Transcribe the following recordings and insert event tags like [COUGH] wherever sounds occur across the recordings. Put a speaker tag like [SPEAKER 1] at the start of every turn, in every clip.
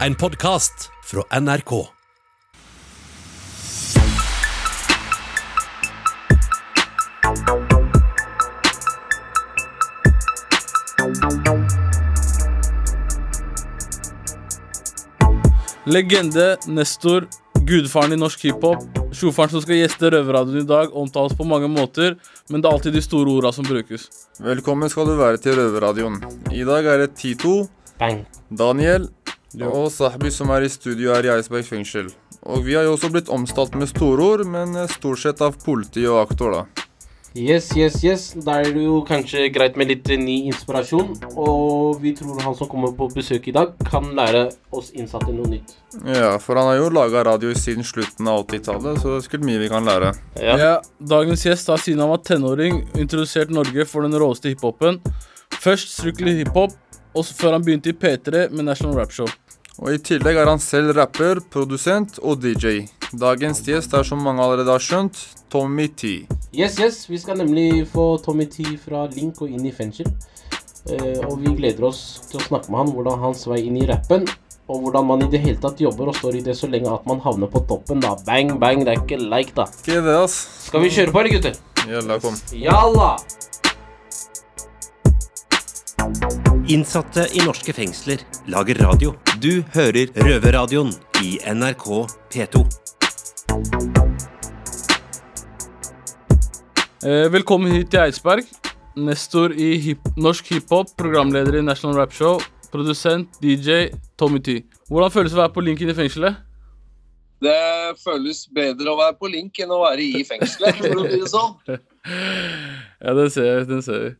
[SPEAKER 1] En podkast fra NRK.
[SPEAKER 2] Legende, Nestor, gudfaren i norsk hiphop. Sjofaren som skal gjeste Røverradioen i dag, omtales på mange måter, men det er alltid de store orda som brukes.
[SPEAKER 3] Velkommen skal du være til Røverradioen. I dag er det Tito,
[SPEAKER 4] Bang.
[SPEAKER 3] Daniel og Sahbi som er i studio er i Eidsberg fengsel. Og vi har jo også blitt omstalt med storord, men eh, stort sett av politi og aktor, da.
[SPEAKER 4] Yes, yes, yes. Da er det jo kanskje greit med litt eh, ny inspirasjon. Og vi tror han som kommer på besøk i dag, kan lære oss innsatte noe nytt.
[SPEAKER 3] Ja, for han har jo laga radio siden slutten av 80-tallet, så det er sikkert mye vi kan lære.
[SPEAKER 4] Ja.
[SPEAKER 2] Ja, Dagens gjest har siden han var tenåring introdusert Norge for den råeste hiphopen. Først Strictly hiphop, og så før han begynte i P3 med National Rap Show.
[SPEAKER 3] Og i tillegg er han selv rapper, produsent og DJ. Dagens gjest er, som mange allerede har skjønt, Tommy T.
[SPEAKER 4] Yes, yes. Vi skal nemlig få Tommy T fra Link og inn i fengsel. Eh, og vi gleder oss til å snakke med han hvordan hans vei inn i rappen. Og hvordan man i det hele tatt jobber og står i det så lenge at man havner på toppen, da. Bang, bang. Det er ikke like, da.
[SPEAKER 3] Ikke det, ass.
[SPEAKER 4] Skal vi kjøre på, eller, gutter?
[SPEAKER 3] Jalla, kom.
[SPEAKER 4] Jalla!
[SPEAKER 1] Innsatte i norske fengsler lager radio. Du hører Røverradioen i NRK P2.
[SPEAKER 2] Eh, velkommen hit til Eidsberg. Nestor i hip norsk hiphop, programleder i National Rap Show, produsent, DJ, Tommy T. Hvordan føles det å være på link inn i fengselet?
[SPEAKER 5] Det føles bedre å være på link enn å være i fengselet, for å si det sånn. [LAUGHS]
[SPEAKER 2] Ja, den ser jeg. den ser jeg.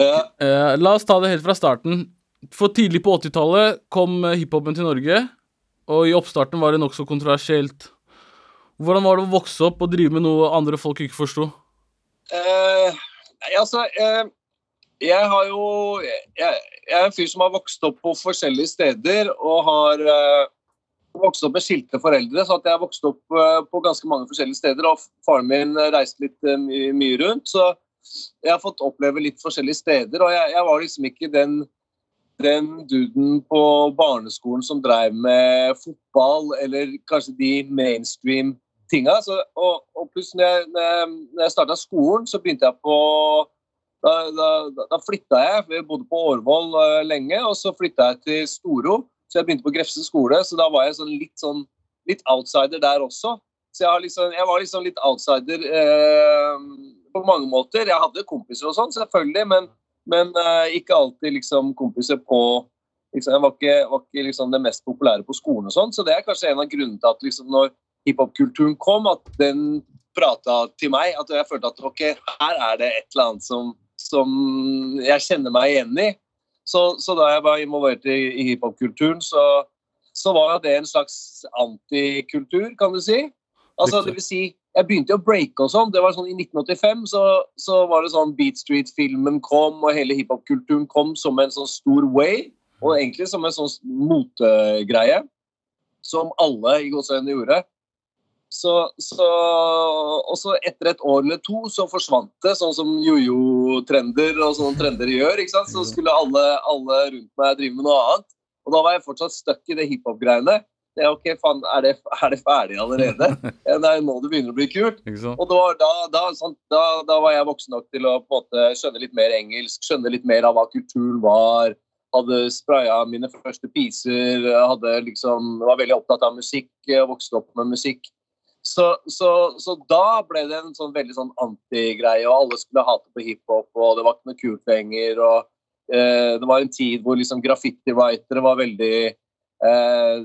[SPEAKER 5] Ja.
[SPEAKER 2] Eh, la oss ta det helt fra starten. For tidlig på 80-tallet kom eh, hiphopen til Norge, og i oppstarten var det nokså kontroversielt. Hvordan var det å vokse opp og drive med noe andre folk ikke forsto?
[SPEAKER 5] Uh, altså uh, Jeg har jo jeg, jeg er en fyr som har vokst opp på forskjellige steder og har uh, vokst opp med skilte foreldre, så at jeg har vokst opp på ganske mange forskjellige steder. Og faren min reiste litt my mye rundt, så jeg har fått oppleve litt forskjellige steder. Og jeg, jeg var liksom ikke den den duden på barneskolen som drev med fotball, eller kanskje de mainstream tinga. Så, og, og pluss når jeg, når jeg, starta skolen, så begynte jeg på Da, da, da flytta jeg. Jeg bodde på Årvoll uh, lenge, og så flytta jeg til Storo. Så jeg begynte på Grefse skole, så da var jeg sånn litt, sånn, litt outsider der også. Så jeg, liksom, jeg var liksom litt outsider eh, på mange måter. Jeg hadde kompiser og sånn, selvfølgelig, men, men uh, ikke alltid liksom kompiser på liksom, Jeg var ikke, var ikke liksom det mest populære på skolen og sånn, så det er kanskje en av grunnene til at liksom når hiphop-kulturen kom, at den prata til meg. At jeg følte at ok, her er det et eller annet som, som jeg kjenner meg igjen i. Så, så da jeg var involvert i, i hiphop-kulturen, så, så var det en slags antikultur, kan du si. Altså, det vil si, jeg begynte jo å breake og sånn. Det var sånn I 1985 så, så var det sånn Beat Street-filmen kom, og hele hiphop-kulturen kom som en sånn stor way. Og egentlig som en sånn motegreie. Som alle i gåseøynene gjorde. Så, så, og så etter et år eller to så forsvant det, sånn som jojo-trender og sånne trender gjør. ikke sant? Så skulle alle, alle rundt meg drive med noe annet. Og da var jeg fortsatt stuck i det hiphop-greiene. Det jeg ok, faen, er det, er det ferdig allerede? [LAUGHS] Nei, nå det begynner å bli kult. Og da, da, da, da var jeg voksen nok til å på en måte skjønne litt mer engelsk, skjønne litt mer av hva kulturen var. Hadde spraya mine første piser, liksom, var veldig opptatt av musikk, vokste opp med musikk. Så, så, så da ble det en sånn veldig sånn antigreie, og alle skulle hate på hiphop, og det var ikke noe kult lenger. og eh, Det var en tid hvor liksom graffiti-writere var veldig eh,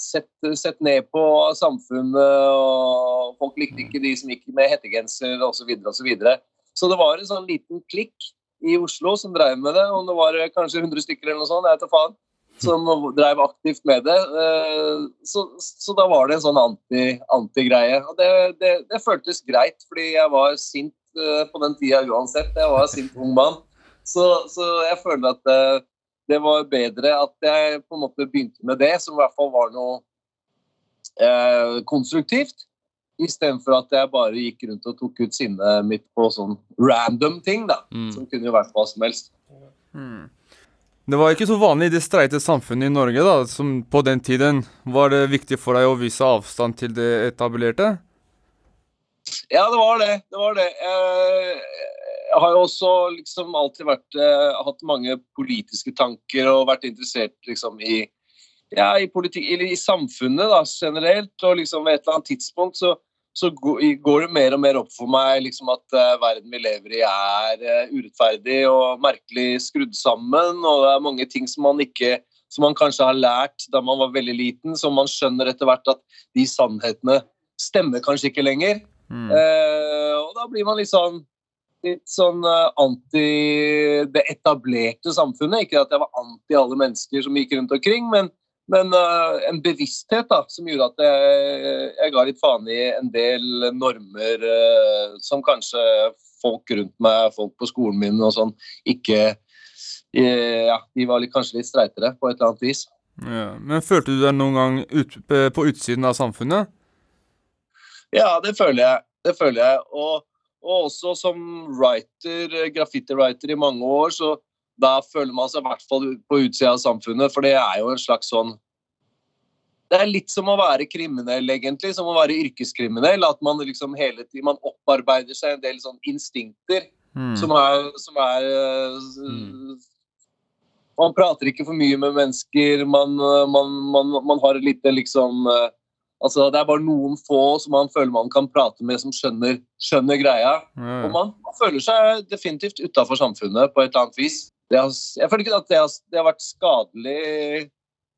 [SPEAKER 5] sett, sett ned på samfunnet, og folk likte ikke de som gikk med hettegenser osv. Så, videre, og så, videre. så det var en sånn liten klikk i Oslo som drev med det, om det var kanskje 100 stykker eller noe sånt, jeg vet da faen, som drev aktivt med det. Eh, Så, så da var det en sånn anti- anti-greie. og det, det, det føltes greit, fordi jeg var sint eh, på den tida uansett. Jeg var sint ung mann. Så, så jeg føler at eh, det var bedre at jeg på en måte begynte med det, som i hvert fall var noe eh, konstruktivt. Istedenfor at jeg bare gikk rundt og tok ut sinnet mitt på sånn random ting, da.
[SPEAKER 2] Mm.
[SPEAKER 5] Som kunne vært hva som helst.
[SPEAKER 3] Det var ikke så vanlig i det streite samfunnet i Norge da, som på den tiden. Var det viktig for deg å vise avstand til det etablerte?
[SPEAKER 5] Ja, det var det. Det var det. Jeg, jeg har jo også liksom alltid vært eh, hatt mange politiske tanker og vært interessert liksom i ja, i, politikk, eller i samfunnet da, generelt. Og liksom ved et eller annet tidspunkt så så går det mer og mer opp for meg liksom, at uh, verden vi lever i, er uh, urettferdig og merkelig skrudd sammen. Og det er mange ting som man ikke som man kanskje har lært da man var veldig liten, som man skjønner etter hvert at de sannhetene stemmer kanskje ikke lenger. Mm. Uh, og da blir man litt sånn litt sånn anti det etablerte samfunnet. Ikke at jeg var anti alle mennesker som gikk rundt omkring, men men uh, en bevissthet da, som gjorde at jeg, jeg, ga litt faen i en del normer uh, som kanskje folk rundt meg, folk på skolen min og sånn, ikke uh, Ja, de var litt, kanskje litt streitere på et eller annet vis.
[SPEAKER 3] Ja, men følte du deg noen gang ut, på utsiden av samfunnet?
[SPEAKER 5] Ja, det føler jeg. Det føler jeg. Og, og også som writer, graffiti-writer i mange år, så da føler man seg i hvert fall på utsida av samfunnet, for det er jo en slags sånn Det er litt som å være kriminell, egentlig, som å være yrkeskriminell. At man liksom hele tiden man opparbeider seg en del sånn instinkter mm. som er, som er mm. Man prater ikke for mye med mennesker, man, man, man, man har et lite liksom Altså, det er bare noen få som man føler man kan prate med, som skjønner, skjønner greia. Mm. Og man, man, føler seg definitivt utafor samfunnet på et eller annet vis har, jeg føler ikke at det har, det har, vært skadelig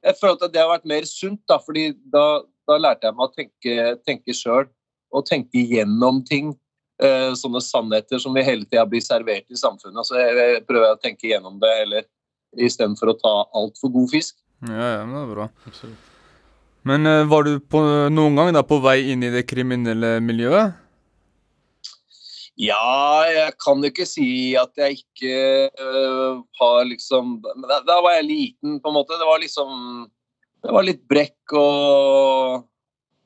[SPEAKER 5] Jeg føler at det har vært mer sunt, da, fordi da, da lærte jeg meg å tenke, tenke sjøl og tenke gjennom ting. Eh, sånne sannheter som vi hele tida blir servert i samfunnet. Så jeg, jeg prøver å tenke gjennom det heller, istedenfor å ta altfor god fisk.
[SPEAKER 3] Ja, ja, men det er bra. Absolutt. Men uh, var du på, noen gang da på vei inn i det kriminelle miljøet?
[SPEAKER 5] Ja, jeg kan jo ikke si at jeg ikke uh, har liksom da, da, var jeg liten, på en måte. Det var liksom Det var litt brekk og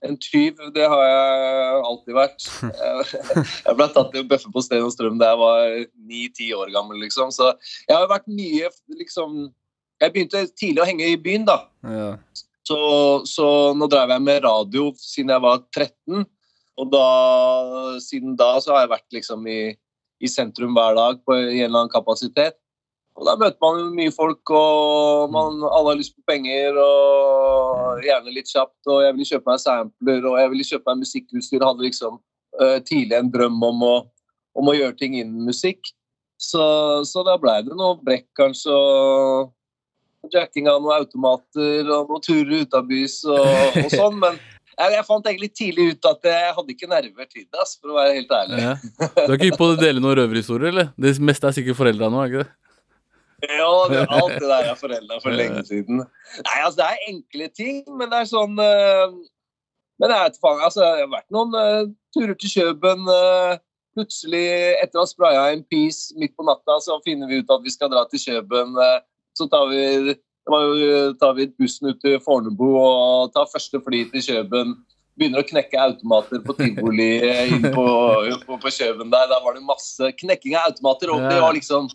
[SPEAKER 5] en tyv. Det har jeg alltid vært. [LAUGHS] Jeg ble tatt i å bøffe på Sten og Strøm da jeg var ni-ti år gammel, liksom. Så jeg har vært mye liksom Jeg begynte tidlig å henge i byen, da. Ja. Så, så nå drev jeg med radio siden jeg var 13. Og da, siden da så har jeg vært liksom i, i sentrum hver dag på en eller annen kapasitet. Og da møter man mye folk, og man, alle har lyst på penger, og gjerne litt kjapt. Og jeg ville kjøpe meg sampler, og jeg ville kjøpe meg musikkutstyr. Hadde liksom uh, tidlig en drøm om å, om å, gjøre ting innen musikk. Så, så da blei det noe brekk, kanskje, og jacking av noen automater og noen turer utabys og, og sånn. Men jeg, jeg, fant egentlig tidlig ut at jeg hadde ikke nerver til det, for å være helt ærlig. Ja.
[SPEAKER 2] Du har ikke gitt på å dele noen røverhistorier, eller? Det meste er sikkert foreldra nå, er ikke det?
[SPEAKER 5] Ja, det, alt det der er forelda for lenge siden. Nei, altså, det er enkle ting, men det er sånn uh, Men jeg vet faen, altså, det har vært noen uh, turer til Kjøben. Uh, plutselig, etter å ha spraya en piece midt på natta, så finner vi ut at vi skal dra til Kjøben. Så tar vi tar vi bussen ut til Fornebu og tar første fly til Kjøben. Begynner å knekke automater på tivoli inn på, på, på Kjøben der. Da var det masse knekking av automater. og det var liksom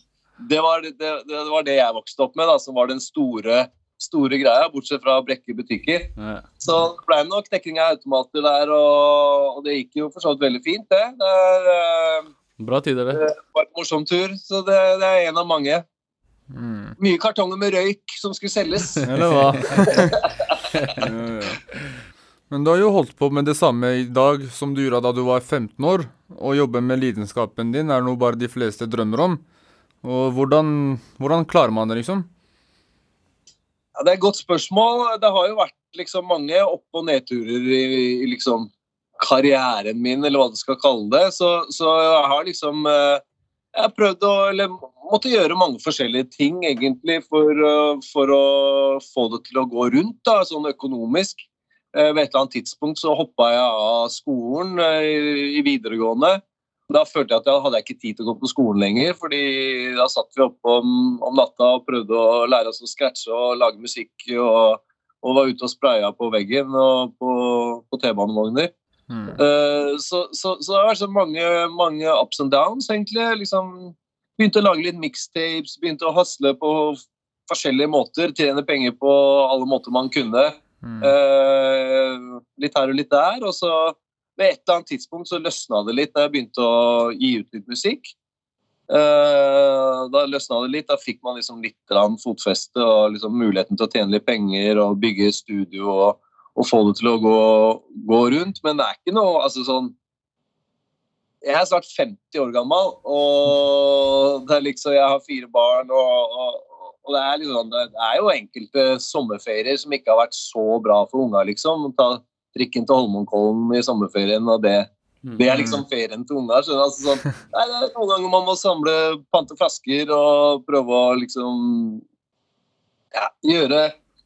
[SPEAKER 5] det var det, det, var det, jeg vokste opp med, da, som var den store, store greia, bortsett fra Brekke butikker. Ja. Så det ble noe knekking av automater der, og, og, det gikk jo for så vidt veldig fint, det. det er,
[SPEAKER 2] eh, Bra tider, det.
[SPEAKER 5] Det var en morsom tur, så det, det er en av mange. Mm. Mye kartonger med røyk som skulle selges. [LAUGHS] Eller hva?
[SPEAKER 3] Men du har jo holdt på med det samme i dag som du gjorde da du var 15 år. Å jobbe med lidenskapen din er noe bare de fleste drømmer om. Og hvordan, hvordan klarer man det, liksom?
[SPEAKER 5] Ja, det er et godt spørsmål. Det har jo vært liksom mange opp- og nedturer i, i liksom karrieren min, eller hva du skal kalle det. Så, så jeg har liksom eh, jeg har prøvd å eller måtte gjøre mange forskjellige ting egentlig for, for å få det til å gå rundt, da, sånn økonomisk. Eh, ved et eller annet tidspunkt så hoppa jeg av skolen eh, i, videregående. Da følte jeg at jeg hadde ikke tid til å gå på skolen lenger, fordi da satt vi oppe om, om natta og prøvde å lære oss å scratche og lage musikk, og, og var ute og spraya på veggen og på, på T-banevogner. Mm. Uh, så, så, så, det har vært så mange, mange ups and downs, egentlig. Liksom, begynte å lage litt mixtapes, begynte å hasle på forskjellige måter. Tjene penger på alle måter man kunne.
[SPEAKER 3] Mm.
[SPEAKER 5] Uh, litt her og litt der. Og så ved et eller annet tidspunkt så løsna det litt da jeg begynte å gi ut litt musikk. Uh, da løsna det litt. Da fikk man liksom litt fotfeste og liksom muligheten til å tjene litt penger og bygge studio og, og få det til å gå, gå rundt. Men det er ikke noe altså sånn Jeg er snart 50 år gammel, og det liksom, jeg har fire barn. og, og, og det, er liksom, det er jo enkelte sommerferier som ikke har vært så bra for unga, liksom. Ta trikken til Holmenkollen i sommerferien, og det det er liksom ferien til unga. Altså, sånn, nei, det er noen ganger man må samle, pante flasker og prøve å liksom ja, gjøre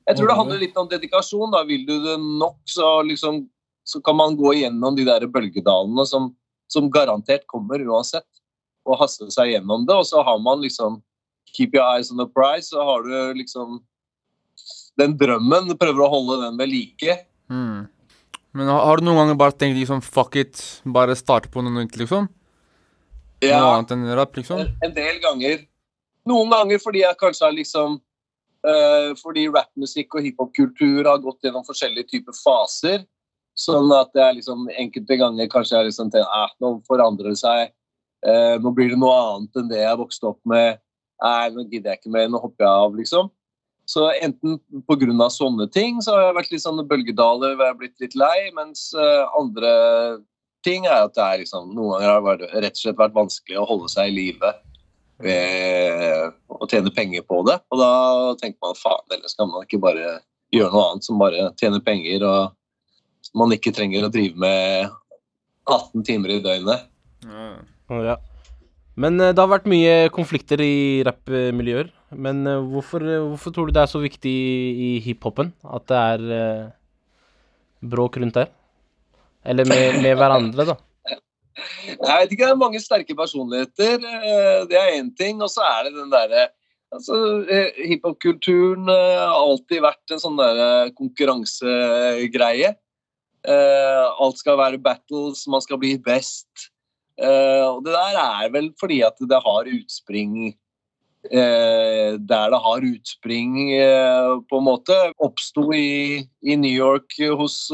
[SPEAKER 5] Jeg tror det handler litt om dedikasjon. da, Vil du det nok, så, liksom, så kan man gå igjennom de der bølgedalene som, som garantert kommer uansett, og haste seg gjennom det. Og så har man liksom Keep your eyes on the prize, så har du liksom den drømmen, du prøver å holde den ved like.
[SPEAKER 3] Mm. Men har, du noen ganger bare tenkt liksom fuck it, bare starte på noe nytt, liksom? Noe
[SPEAKER 5] Ja,
[SPEAKER 3] annet enn rap, liksom?
[SPEAKER 5] en, en del ganger. Noen ganger fordi jeg kanskje har liksom Fordi rappmusikk og hiphop-kultur har gått gjennom forskjellige typer faser. Sånn at jeg liksom enkelte ganger kanskje jeg liksom tenker at nå forandrer det seg. Eh, nå blir det noe annet enn det jeg vokste opp med. Nei, nå gidder jeg ikke mer, nå hopper jeg av, liksom. Så enten pga. sånne ting så har jeg vært litt sånn bølgedaler hvor jeg har blitt litt lei, mens eh, andre ting er at det er liksom Noen ganger har det rett og slett vært vanskelig å holde seg i live ved å tjene penger på det. Og da tenker man faen, eller skal man ikke bare gjøre noe annet som bare tjener penger, og man ikke trenger å drive med 18 timer i døgnet.
[SPEAKER 6] Mm. Ja. Men eh, det har vært mye konflikter i rappmiljøer. Men eh, hvorfor, hvorfor tror du det er så viktig i hiphopen at det er eh, bråk rundt der? Eller med, med hverandre, da.
[SPEAKER 5] Jeg vet ikke, det er mange sterke personligheter. eh, Det er én ting. Og så er det den derre altså, eh, Hiphop-kulturen eh, har alltid vært en sånn derre konkurransegreie. Alt skal være battles, man skal bli best. Og det der er vel fordi at det har utspring der det har utspring, på en måte. Oppsto i, i New York hos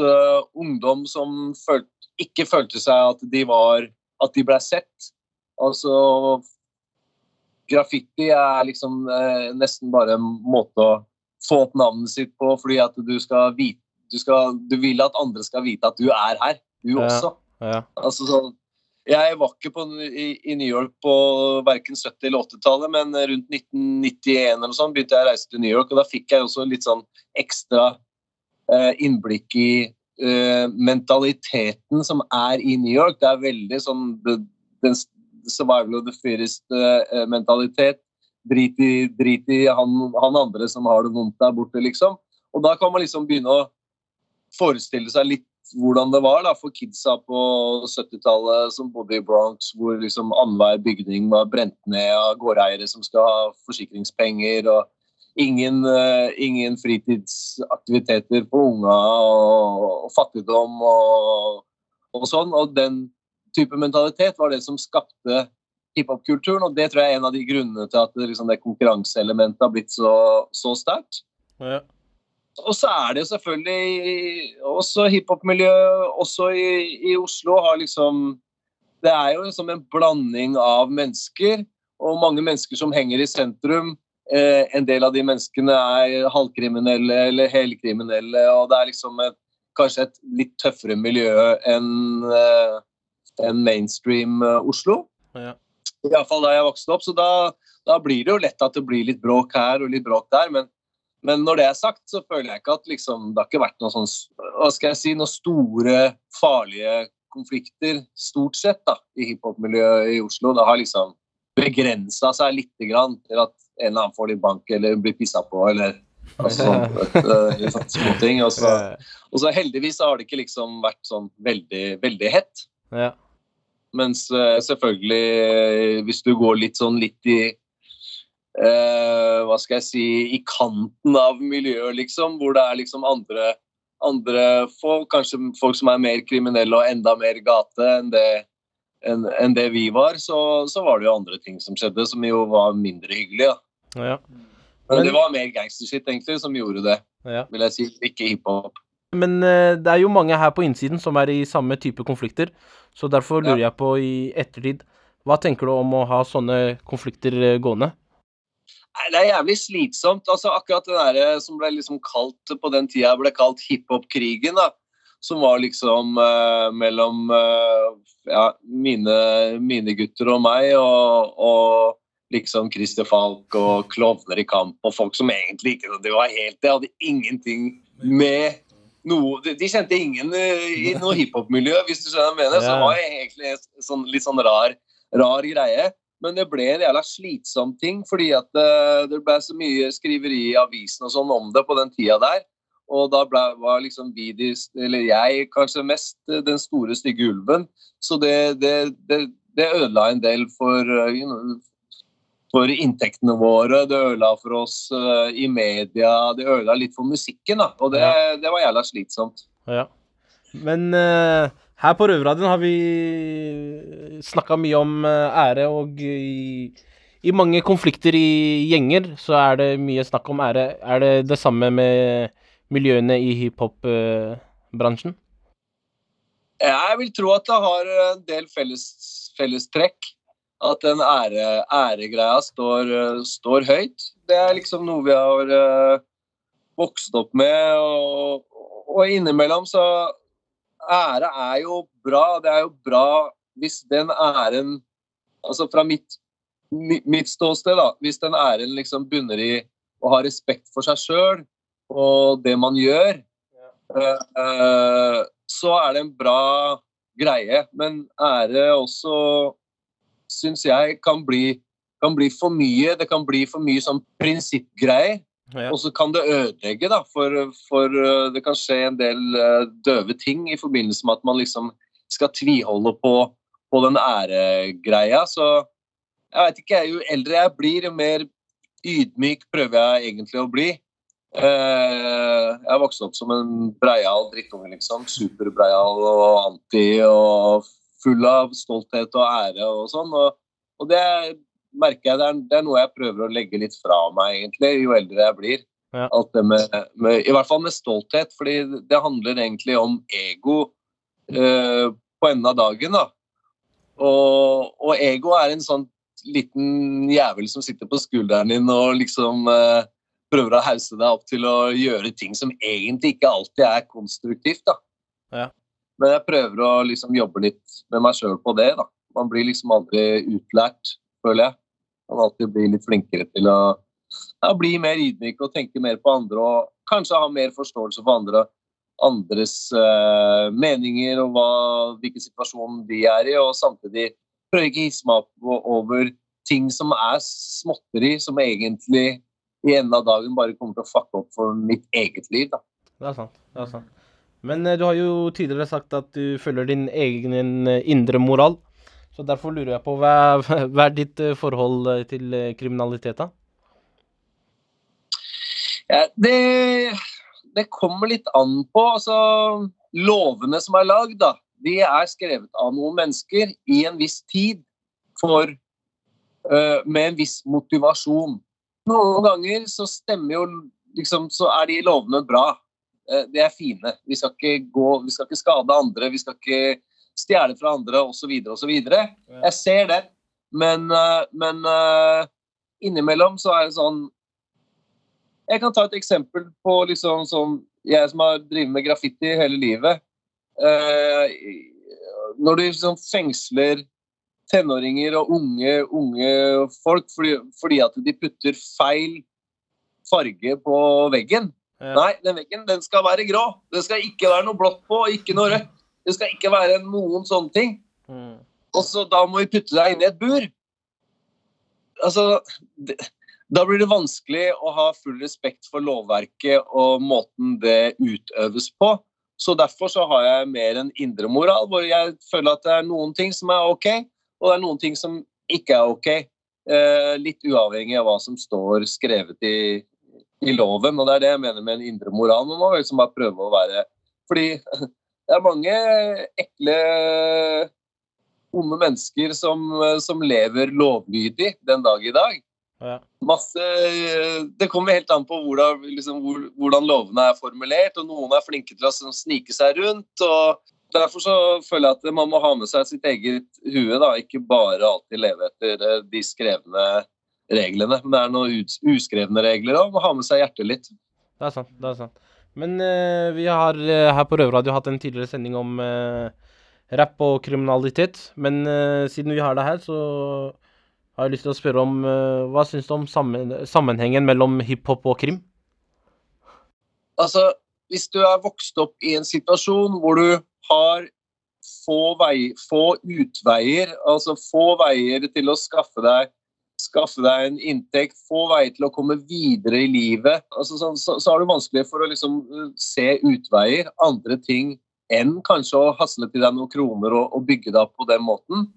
[SPEAKER 5] ungdom som følte ikke følte seg at de var At de ble sett. Altså Graffiti er liksom eh, nesten bare en måte å få opp navnet sitt på, fordi at du skal vite du, skal, du vil at andre skal vite at du er her, du
[SPEAKER 6] Ja.
[SPEAKER 5] også.
[SPEAKER 6] Ja.
[SPEAKER 5] Altså sånn Jeg var ikke på, i, i New York på verken 70- eller 80-tallet, men rundt 1991 eller sånn begynte jeg å reise til New York, og da fikk jeg også litt sånn ekstra eh, innblikk i eh, mentaliteten som er i New York. Det er veldig sånn survival of the fittest-mentalitet. drit i, drit i han, han andre som har det vondt der borte, liksom. Og da kan man liksom begynne å forestille seg litt hvordan det var da, for kidsa på 70-tallet som bodde i Bronx, hvor liksom annenhver bygning var brent ned av gårdeiere som skal ha forsikringspenger, og ingen, eh, ingen fritidsaktiviteter for unga, og, og fattigdom og, og sånn. Og den type mentalitet var det som skapte hiphop-kulturen, og det tror jeg er en av de grunnene til at det, liksom, det konkurranseelementet har blitt så, så sterkt.
[SPEAKER 6] Ja.
[SPEAKER 5] Og så er det jo selvfølgelig også hiphop-miljøet også i, i Oslo har liksom Det er jo liksom en blanding av mennesker, og mange mennesker som henger i sentrum. Eh, en del av de menneskene er halvkriminelle eller helkriminelle, og det er liksom et, kanskje et litt tøffere miljø enn eh, enn mainstream eh, Oslo.
[SPEAKER 6] Ja.
[SPEAKER 5] Iallfall da jeg vokste opp. Så da, da blir det jo lett at det blir litt bråk her og litt bråk der. men men når det er sagt, så føler jeg ikke at liksom, det har ikke vært noen sånn, hva skal jeg si, noen store, farlige konflikter, stort sett, da, i hiphop-miljøet i Oslo. Det har liksom begrensa seg litt grann til at en eller annen får litt bank eller blir pissa på eller altså, sånn, uh, sånne småting. Og så, og så heldigvis har det ikke liksom vært sånn veldig, veldig hett.
[SPEAKER 6] Ja.
[SPEAKER 5] Mens eh, selvfølgelig, eh, hvis du går litt sånn litt i eh, Hva skal jeg si I kanten av miljøet, liksom, hvor det er liksom andre, andre folk, kanskje folk som er mer kriminelle og enda mer gate enn det, enn, enn det vi var, så, så var det jo andre ting som skjedde, som jo var mindre hyggelig. Ja.
[SPEAKER 6] Ja.
[SPEAKER 5] Men det var mer gangstershit egentlig som gjorde det,
[SPEAKER 6] Ja.
[SPEAKER 5] vil jeg si. Ikke hiphop.
[SPEAKER 6] Men uh, det er jo mange her på innsiden som er i samme type konflikter, så derfor lurer jeg på i ettertid Hva tenker du om å ha sånne konflikter eh, gående?
[SPEAKER 5] Nei, Det er jævlig slitsomt. altså Akkurat det der som ble liksom kalt på den tida ble kalt hiphop-krigen, da. Som var liksom uh, mellom uh, ja, mine, mine gutter og meg, og, og liksom Christer Falk og klovner i kamp, og folk som egentlig ikke Det var helt Det hadde ingenting med noe De, kjente ingen eh, i noe hiphop-miljø, hvis du skjønner hva jeg mener. Så det var egentlig en sånn, litt sånn rar, rar greie. Men det ble en jævla slitsom ting, fordi at eh, det ble så mye skriveri i avisen og sånn om det på den tida der. Og da ble, var liksom vi, eller jeg, kanskje mest eh, den store, stygge ulven. Så det, det, det, det ødela en del for, for inntektene våre. Det ødela for oss eh, i media. Det ødela litt for musikken, da. Og det, det var jævla slitsomt.
[SPEAKER 6] Ja. Men uh, her på Røverradioen har vi snakka mye om eh, ære, og i, i mange konflikter i gjenger så er det mye snakk om ære. Er det det samme med miljøene i hiphop-bransjen?
[SPEAKER 5] Jeg vil tro at det har en del felles, fellestrekk. At den ære, æregreia står, står høyt. Det er liksom noe vi har uh, vokst opp med. Og, og innimellom så Ære er jo bra. Det er jo bra hvis den æren Altså fra mitt, mitt ståsted, da. Hvis den æren liksom bunner i å ha respekt for seg sjøl og det man gjør. ja. uh, uh, så er det en bra greie. Men ære også, syns jeg, kan bli, kan bli for mye. Det kan bli for mye sånn prinsippgreier.
[SPEAKER 6] Ja.
[SPEAKER 5] Og så kan det ødelegge, da. For, for uh, det kan skje en del uh, døve ting i forbindelse med at man liksom skal tviholde på, på den æregreia. Så jeg vet ikke, jo eldre jeg blir, jo mer ydmyk prøver jeg egentlig å bli. Eh, jeg har vokst opp som en breial drittunge, liksom. Superbreial og anti og full av stolthet og ære og sånn. Og, og det merker jeg det er, det er noe jeg prøver å legge litt fra meg, egentlig, jo eldre jeg blir.
[SPEAKER 6] Ja.
[SPEAKER 5] Alt det med, med, I hvert fall med stolthet, fordi det handler egentlig om ego eh, på enden av dagen. da. Og, og ego er en sånn liten jævel som sitter på skulderen din og liksom eh, prøver å hause deg opp til å gjøre ting som egentlig ikke alltid er konstruktivt. da.
[SPEAKER 6] Ja.
[SPEAKER 5] Men jeg prøver å liksom jobbe litt med meg sjøl på det. da. Man blir liksom aldri utlært, føler jeg. Man alltid blir litt flinkere til å ja, bli mer ydmyk og tenke mer på andre. Og kanskje ha mer forståelse for andre, andres uh, meninger og hva, hvilken situasjon de er i. Og samtidig prøve ikke å hisse meg opp over ting som er småtteri, som egentlig i enden av dagen bare kommer til å fucke opp for mitt eget liv. da.
[SPEAKER 6] Det er sant. det er sant. Men eh, du har jo tidligere sagt at du følger din egen eh, indre moral. Så derfor lurer jeg på hva, [LAUGHS] hva er ditt eh, forhold til kriminalitet, da?
[SPEAKER 5] Ja, det, det kommer litt an på. altså Lovene som er lagd, da, de er skrevet av noen mennesker i en viss tid for, uh, med en viss motivasjon. Noen ganger så stemmer jo liksom, så er de lovene bra. Eh, De er fine. Vi skal ikke gå, vi skal ikke skade andre, vi skal ikke stjele fra andre osv. osv. Jeg ser det, men, øh, men øh, innimellom så er det sånn jeg kan ta et eksempel på liksom sånn Jeg som har drevet med graffiti hele livet. Eh, når du liksom fengsler tenåringer og unge, unge folk fordi, fordi at de putter feil farge på veggen.
[SPEAKER 6] Ja.
[SPEAKER 5] Nei, den veggen den skal være grå. Det skal ikke være noe blått på, ikke noe rødt. Det skal ikke være noen sånne ting.
[SPEAKER 6] Mm.
[SPEAKER 5] Og så da må vi putte deg inn i et bur. Altså, det, da blir det vanskelig å ha full respekt for lovverket og måten det utøves på. Så derfor så har jeg mer en indre moral, hvor jeg føler at det er noen ting som er OK, og det er noen ting som ikke er OK. Eh, litt uavhengig av hva som står skrevet i, i loven. Og det er det jeg mener med en indre moral. Man må liksom bare prøve å være Fordi [LAUGHS] det er mange ekle onde mennesker som, som lever lovlydig den dag i dag.
[SPEAKER 6] Ja.
[SPEAKER 5] Masse Det kommer helt an på hvordan, liksom, hvordan lovene er formulert, og noen er flinke til å sånn, snike seg rundt. og Derfor så føler jeg at man må ha med seg sitt eget hue, da, ikke bare alltid leve etter eh, de skrevne reglene. Men det er noen uskrevne regler òg, må ha med seg hjertet litt.
[SPEAKER 6] Det er sant. det er sant. Men uh, vi har uh, her på Røverradio hatt en tidligere sending om uh, rapp og kriminalitet. Men siden vi har det her, så har jeg lyst til å spørre om Hva syns du om sammen, sammenhengen mellom hiphop og krim?
[SPEAKER 5] Altså, hvis du er vokst opp i en situasjon hvor du har få, vei, få utveier, altså få veier til å skaffe deg skaffe deg en inntekt, få veier til å komme videre i livet. Altså, så, så, så er det vanskelig for å liksom, uh, se utveier, andre ting enn kanskje å hasle til deg noen kroner og, og bygge deg opp på den måten.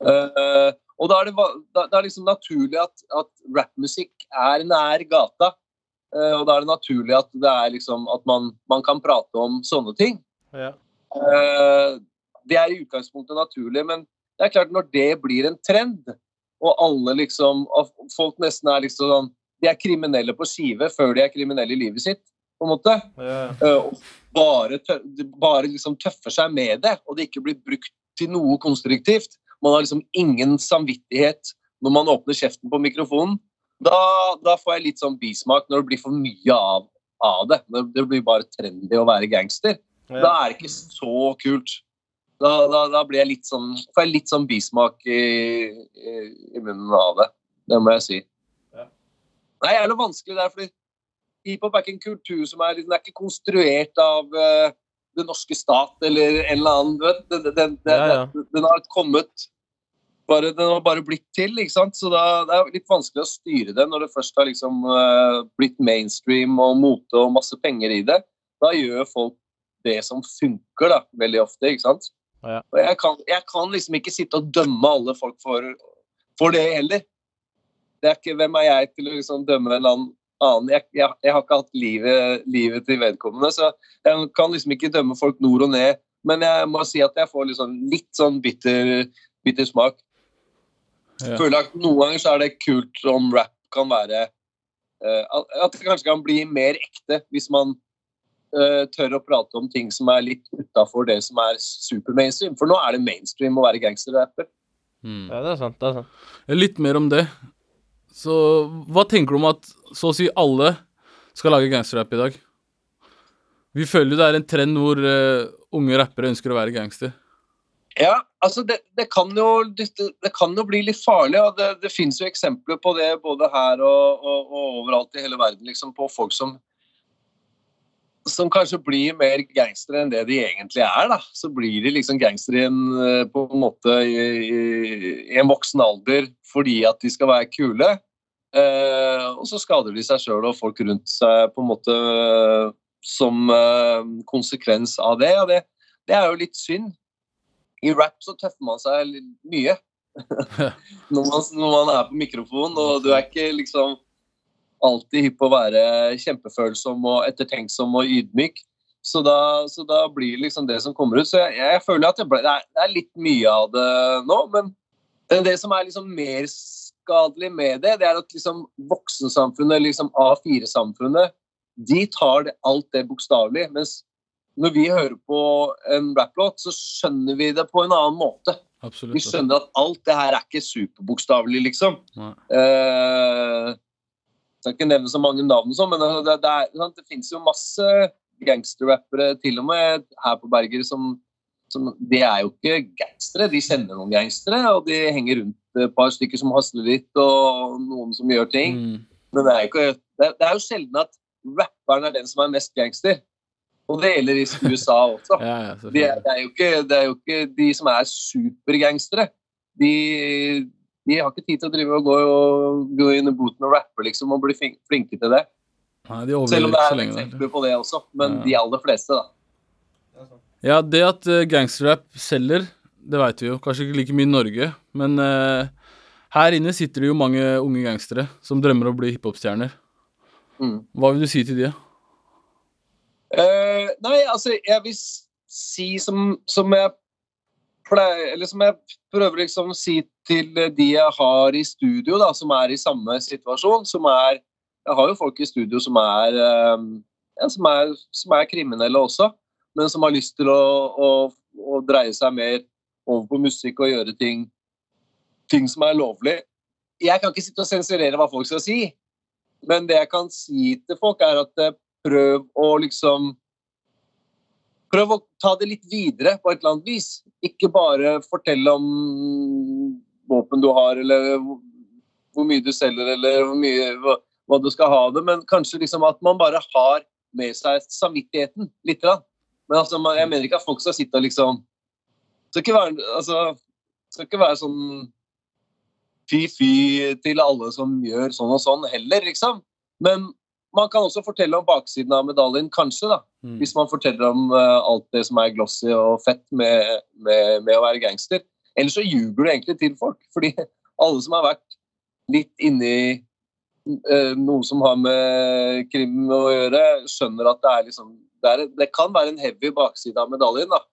[SPEAKER 5] Uh, og da er det, da, det er liksom naturlig at, at rappmusikk er nær gata. Uh, og da er det naturlig at, det er liksom, at man, man kan prate om sånne ting.
[SPEAKER 6] Ja.
[SPEAKER 5] Uh, det er i utgangspunktet naturlig, men det er klart når det blir en trend, og alle liksom Folk nesten er liksom sånn De er kriminelle på skive før de er kriminelle i livet sitt, på en måte. Yeah. bare, tø bare liksom tøffer seg med det, og det ikke blir brukt til noe konstruktivt. Man har liksom ingen samvittighet når man åpner kjeften på mikrofonen. Da, da får jeg litt sånn bismak når det blir for mye av, av det. Når det blir bare trendy å være gangster. Da er det ikke så kult. Da, da, da blir jeg litt sånn, får jeg litt sånn bismak i, i, i munnen av det. Det må jeg si.
[SPEAKER 6] Ja.
[SPEAKER 5] Det er noe vanskelig der, fordi hiphop er ikke en kultur som er, den er ikke konstruert av uh, det norske stat eller en eller annen. Du vet, den, den, den,
[SPEAKER 6] Ja, ja.
[SPEAKER 5] den, den har kommet bare, Den har bare blitt til, ikke sant. Så da, det er litt vanskelig å styre det når det først har liksom uh, blitt mainstream og mote og masse penger i det. Da gjør folk det som funker, da, veldig ofte, ikke sant.
[SPEAKER 6] Ja.
[SPEAKER 5] Og jeg kan, jeg kan liksom ikke sitte og dømme alle folk for, for det heller. Det er ikke, Hvem er jeg til å liksom dømme en annen? Jeg, jeg, jeg har ikke hatt livet, livet til vedkommende, så jeg kan liksom ikke dømme folk nord og ned. Men jeg må si at jeg får liksom litt sånn bitter, bitter smak.
[SPEAKER 2] Ja.
[SPEAKER 5] Føler at Noen ganger så er det kult om rap kan være eh, at- det kanskje kan bli mer ekte hvis man tør å prate om ting som er litt utafor det som er super-mainstream. For nå er det mainstream å være gangsterrapper.
[SPEAKER 2] Mm.
[SPEAKER 6] Ja, det er sant. det er sant.
[SPEAKER 2] Litt mer om det. Så hva tenker du om at så å si alle skal lage gangsterrapp i dag? Vi føler jo det er en trend hvor uh, unge rappere ønsker å være gangster.
[SPEAKER 5] Ja, altså det, det, kan jo, det, det kan jo bli litt farlig, og det, det finnes jo eksempler på det både her og, og, og overalt i hele verden, liksom, på folk som som kanskje blir mer gangstere enn det de egentlig er. da. Så blir de liksom gangstere i en, eh, på en måte i, i, i en voksen alder fordi at de skal være kule. Eh, og så skader de seg sjøl og folk rundt seg på en måte eh, som eh, konsekvens av det. Og det, det er jo litt synd. I rap så tøffer man seg mye. [LAUGHS] når, man, når man er på mikrofon, og du er ikke liksom alltid hypp på å være kjempefølsom og ettertenksom og ydmyk. Så da, så da blir liksom det som kommer ut. Så jeg, jeg føler at det, ble, det, er, det er litt mye av det nå, men det som er liksom mer skadelig med det, det er at liksom voksensamfunnet, liksom A4-samfunnet, de tar det, alt det bokstavelig. Mens når vi hører på en rapplåt, så skjønner vi det på en annen måte. Vi skjønner at alt det her er ikke superbokstavelig, liksom.
[SPEAKER 2] Nei.
[SPEAKER 5] Skal ikke nevne så mange navn, sånn, men det, det, er, sant, det finnes jo masse gangsterrappere, til og med her på Berger, som, som De er jo ikke gangstere, de kjenner noen gangstere, og de henger rundt et par stykker som hasler litt, og noen som gjør ting.
[SPEAKER 2] Mm.
[SPEAKER 5] Men det er, ikke, det, det er jo sjelden at rapperen er den som er mest gangster. Og det gjelder i USA også. [LAUGHS]
[SPEAKER 2] Ja, ja,
[SPEAKER 5] Det er, det, er ikke, det er jo ikke de som er supergangstere. De, de har ikke tid til å drive og gå, og, gå inn i booten og rappe liksom, og bli flinke til det.
[SPEAKER 2] Nei, de
[SPEAKER 5] Selv om det er eksempler på det også. Men
[SPEAKER 2] Ja.
[SPEAKER 5] de aller fleste, da.
[SPEAKER 2] Ja, det at uh, gangsterrap selger, det veit vi jo. Kanskje ikke like mye i Norge, men uh, her inne sitter det jo mange unge gangstere som drømmer om å bli hiphop-stjerner.
[SPEAKER 5] Mm.
[SPEAKER 2] Hva vil du si til de?
[SPEAKER 5] Uh, nei, altså, jeg vil si som, som jeg For er- eller som jeg prøver liksom å si til de jeg har i studio, da, som er i samme situasjon, som er Jeg har jo folk i studio som er, eh, ja, som er, som er kriminelle også, men som har lyst til å, å, å dreie seg mer over på musikk og gjøre ting, ting som er lovlig. Jeg kan ikke sitte og sensurere hva folk skal si, men det jeg kan si til folk, er at eh, prøv å liksom Prøv å ta det litt videre på et eller annet vis. Ikke bare fortelle om våpen du har, eller hvor mye du selger, eller hvor mye, hva, hva du skal ha det, men kanskje liksom at man bare har med seg samvittigheten litt. Grann. Men altså, jeg mener ikke at folk skal sitte og liksom skal ikke være, altså, skal ikke være sånn fy-fy til alle som gjør sånn og sånn heller, liksom. Men man kan også fortelle om baksiden av medaljen, kanskje, da.
[SPEAKER 2] Mm.
[SPEAKER 5] Hvis man forteller om uh, alt det som er glossy og fett med, med, med å være gangster. Ellers så ljuger du egentlig til folk. [LAUGHS] Fordi alle som har vært litt inni uh, noe som har med krim å gjøre, skjønner at det er liksom det, er, det kan være en heavy bakside av medaljen. da.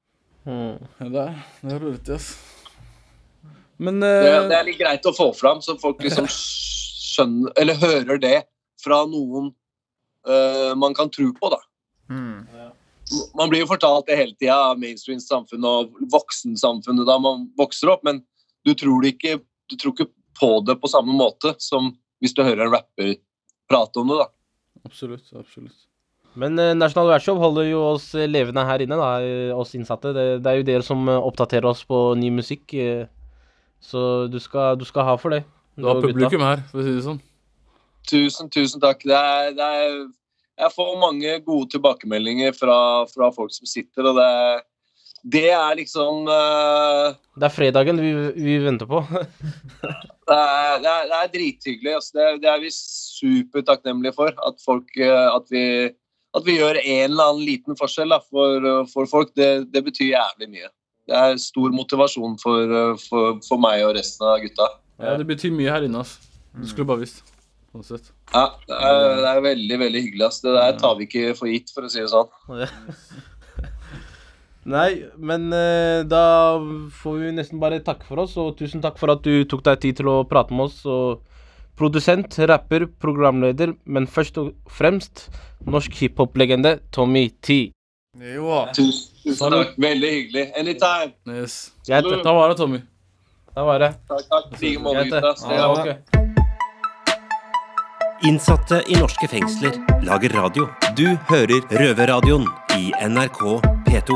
[SPEAKER 6] Mm.
[SPEAKER 2] Det er, det er rett, yes. Men
[SPEAKER 5] Det,
[SPEAKER 2] eh,
[SPEAKER 5] det er litt greit å få fram, så folk liksom skjønner Eller hører det fra noen eh, man kan tro på, da.
[SPEAKER 3] Mm.
[SPEAKER 5] Man blir jo fortalt det hele tida av mainstream-samfunnet og voksensamfunnet da man vokser opp, men du tror, det ikke, du tror ikke på det på samme måte som hvis du hører en rapper prate om det. da.
[SPEAKER 2] Absolutt. absolutt.
[SPEAKER 6] Men eh, National Workshop holder jo oss levende her inne, da, eh, oss innsatte. Det, det er jo dere som eh, oppdaterer oss på ny musikk. Så du skal, du skal ha for det.
[SPEAKER 2] Du har publikum her, for å si det sånn.
[SPEAKER 5] Tusen, tusen takk. Det er, det er, jeg får mange gode tilbakemeldinger fra, fra folk som sitter, og det, det er liksom uh,
[SPEAKER 6] Det er fredagen vi, vi venter på. [LAUGHS]
[SPEAKER 5] Det er, det er, det er drithyggelig. Altså. Det, det er vi supertakknemlige for. At, folk, eh, at, vi, at vi gjør en eller annen liten forskjell da, for, for folk. Det, det betyr jævlig mye. Det er stor motivasjon for, eh, for, for meg og resten av gutta.
[SPEAKER 2] Ja, det betyr mye her inne, Altså. Du skulle bare visst. Sånn sett.
[SPEAKER 5] Ja, det er, det er veldig veldig hyggelig. ass. Det der tar vi ikke for gitt, for å si det sånn. [LAUGHS]
[SPEAKER 6] Nei, men eh, da får vi nesten bare takke for oss, og tusen takk for at du tok deg tid til å prate med oss. Og produsent, rapper, programleder, men først og fremst norsk hiphop-legende Tommy T.
[SPEAKER 3] Jo,
[SPEAKER 5] Tusen, tusen takk. Veldig hyggelig. Anytime.
[SPEAKER 2] Yes. Ta vare, Tommy.
[SPEAKER 6] Da var det.
[SPEAKER 5] Takk, takk. I like måte, gutta.
[SPEAKER 6] Ja.
[SPEAKER 1] Innsatte i norske fengsler lager radio. Du hører Røverradioen i NRK P2.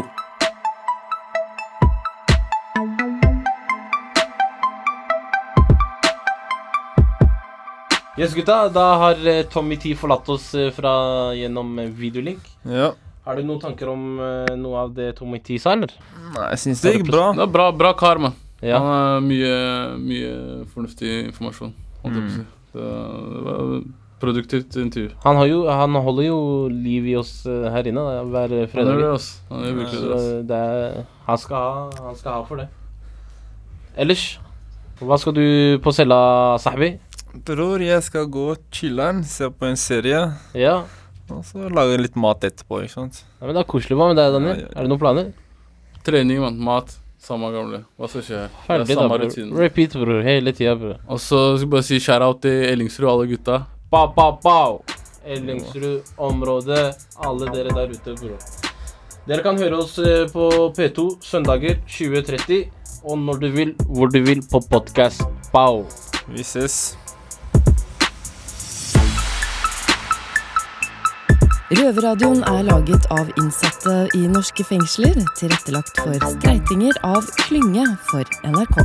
[SPEAKER 6] Yes, gutta. Da har eh, Tommy T forlatt oss eh, fra gjennom eh, videolink.
[SPEAKER 3] Ja.
[SPEAKER 6] Har du noen tanker om noe av det Tommy T sa, eller?
[SPEAKER 3] Nei, jeg syns det gikk bra.
[SPEAKER 2] Det er bra, bra kar, mann.
[SPEAKER 6] Ja.
[SPEAKER 2] Han har mye, mye fornuftig informasjon. holdt jeg på å si. Det, det var produktivt intervju.
[SPEAKER 6] Han, har jo, han holder jo liv i oss eh, her inne da, hver
[SPEAKER 2] Han gjør
[SPEAKER 6] fredag.
[SPEAKER 2] det, ass. Han gjør virkelig det, ass.
[SPEAKER 6] det er, han, skal ha, han skal ha for det. Ellers, hva skal du på cella, Sahbi?
[SPEAKER 3] Bror, jeg skal gå chiller'n, se på en serie,
[SPEAKER 6] Ja.
[SPEAKER 3] og så lage litt mat etterpå, ikke sant.
[SPEAKER 6] ja, men Det er koselig. Med deg, Daniel?
[SPEAKER 3] Ja, ja, ja.
[SPEAKER 6] Er det noen planer?
[SPEAKER 2] Trening, mann. Mat. Samme gamle. Hva skal skje?
[SPEAKER 6] Ferdig,
[SPEAKER 2] er
[SPEAKER 6] da,
[SPEAKER 2] Bro.
[SPEAKER 6] bror. Repeat, bror. Hele tida, bror.
[SPEAKER 2] Og så skal jeg bare si shout-out til Ellingsrud og alle gutta.
[SPEAKER 6] Ba, ba, ba. Ellingsrud-området. Alle dere der ute, bror. Dere kan høre oss eh, på P2 søndager 20.30. Og når du vil, hvor du vil, på podkast. Bao.
[SPEAKER 3] Vi ses.
[SPEAKER 7] Røverradioen er laget av innsatte i norske fengsler, tilrettelagt for streitinger av Klynge for NRK.